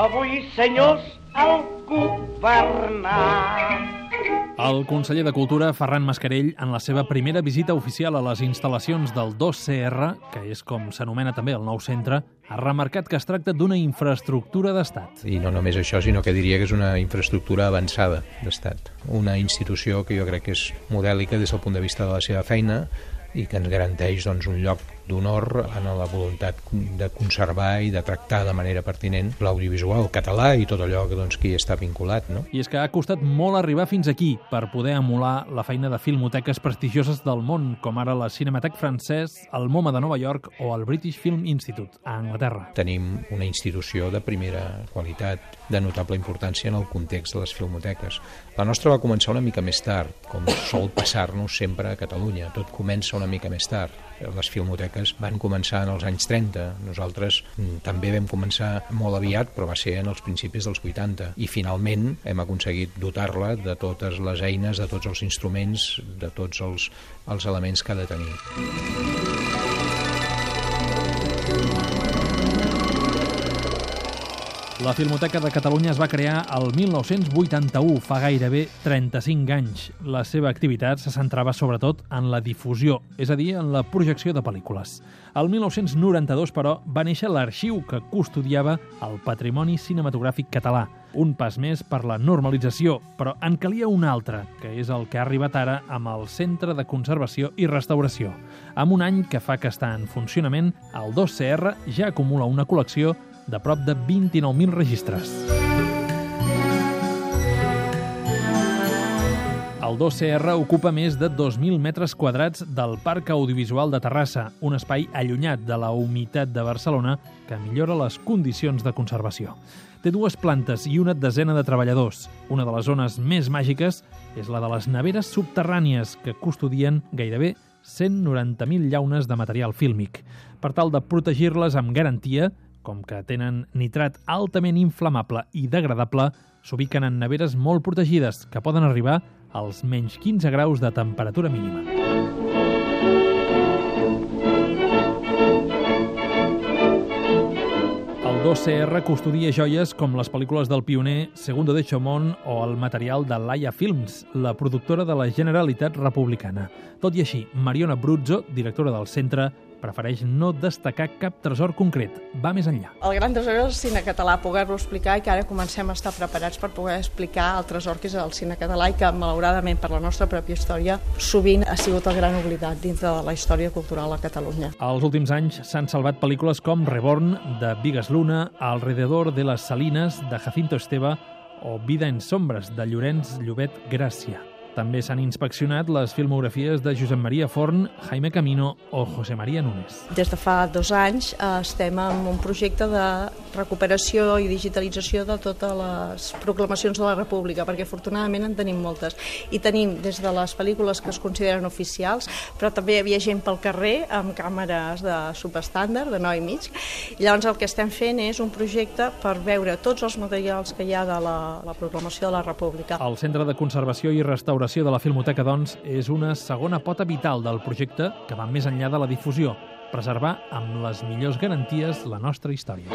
Avui, senyors, el governar. El conseller de Cultura, Ferran Mascarell, en la seva primera visita oficial a les instal·lacions del 2CR, que és com s'anomena també el nou centre, ha remarcat que es tracta d'una infraestructura d'estat. I no només això, sinó que diria que és una infraestructura avançada d'estat. Una institució que jo crec que és modèlica des del punt de vista de la seva feina i que ens garanteix doncs, un lloc d'honor en la voluntat de conservar i de tractar de manera pertinent l'audiovisual català i tot allò que doncs, qui està vinculat. No? I és que ha costat molt arribar fins aquí per poder emular la feina de filmoteques prestigioses del món, com ara la Cinematec francès, el MoMA de Nova York o el British Film Institute, a Anglaterra. Tenim una institució de primera qualitat, de notable importància en el context de les filmoteques. La nostra va començar una mica més tard, com sol passar-nos sempre a Catalunya. Tot comença una mica més tard. Les filmoteques van començar en els anys 30. Nosaltres mm, també vam començar molt aviat, però va ser en els principis dels 80. I finalment hem aconseguit dotar-la de totes les eines, de tots els instruments, de tots els, els elements que ha de tenir. La Filmoteca de Catalunya es va crear el 1981, fa gairebé 35 anys. La seva activitat se centrava sobretot en la difusió, és a dir, en la projecció de pel·lícules. El 1992, però, va néixer l'arxiu que custodiava el patrimoni cinematogràfic català. Un pas més per la normalització, però en calia un altre, que és el que ha arribat ara amb el Centre de Conservació i Restauració. Amb un any que fa que està en funcionament, el 2CR ja acumula una col·lecció de prop de 29.000 registres. El 2CR ocupa més de 2.000 metres quadrats del Parc Audiovisual de Terrassa, un espai allunyat de la humitat de Barcelona que millora les condicions de conservació. Té dues plantes i una desena de treballadors. Una de les zones més màgiques és la de les neveres subterrànies que custodien gairebé 190.000 llaunes de material fílmic. Per tal de protegir-les amb garantia, com que tenen nitrat altament inflamable i degradable, s'ubiquen en neveres molt protegides, que poden arribar als menys 15 graus de temperatura mínima. El 2CR custodia joies com les pel·lícules del pioner Segundo de Chomón o el material de Laia Films, la productora de la Generalitat Republicana. Tot i així, Mariona Bruzzo, directora del centre, prefereix no destacar cap tresor concret, va més enllà. El gran tresor és el cine català, poder-lo explicar i que ara comencem a estar preparats per poder explicar el tresor que és el cine català i que, malauradament, per la nostra pròpia història, sovint ha sigut el gran oblidat dintre de la història cultural a Catalunya. Als últims anys s'han salvat pel·lícules com Reborn, de Vigas Luna, Alrededor de les Salines, de Jacinto Esteve, o Vida en sombres, de Llorenç Llobet Gràcia. També s'han inspeccionat les filmografies de Josep Maria Forn, Jaime Camino o José María Núñez. Des de fa dos anys eh, estem en un projecte de recuperació i digitalització de totes les proclamacions de la República, perquè afortunadament en tenim moltes. I tenim des de les pel·lícules que es consideren oficials, però també hi havia gent pel carrer amb càmeres de subestàndard, de 9 i mig. I llavors el que estem fent és un projecte per veure tots els materials que hi ha de la, la proclamació de la República. El Centre de Conservació i Restauració restauració de la Filmoteca, doncs, és una segona pota vital del projecte que va més enllà de la difusió, preservar amb les millors garanties la nostra història.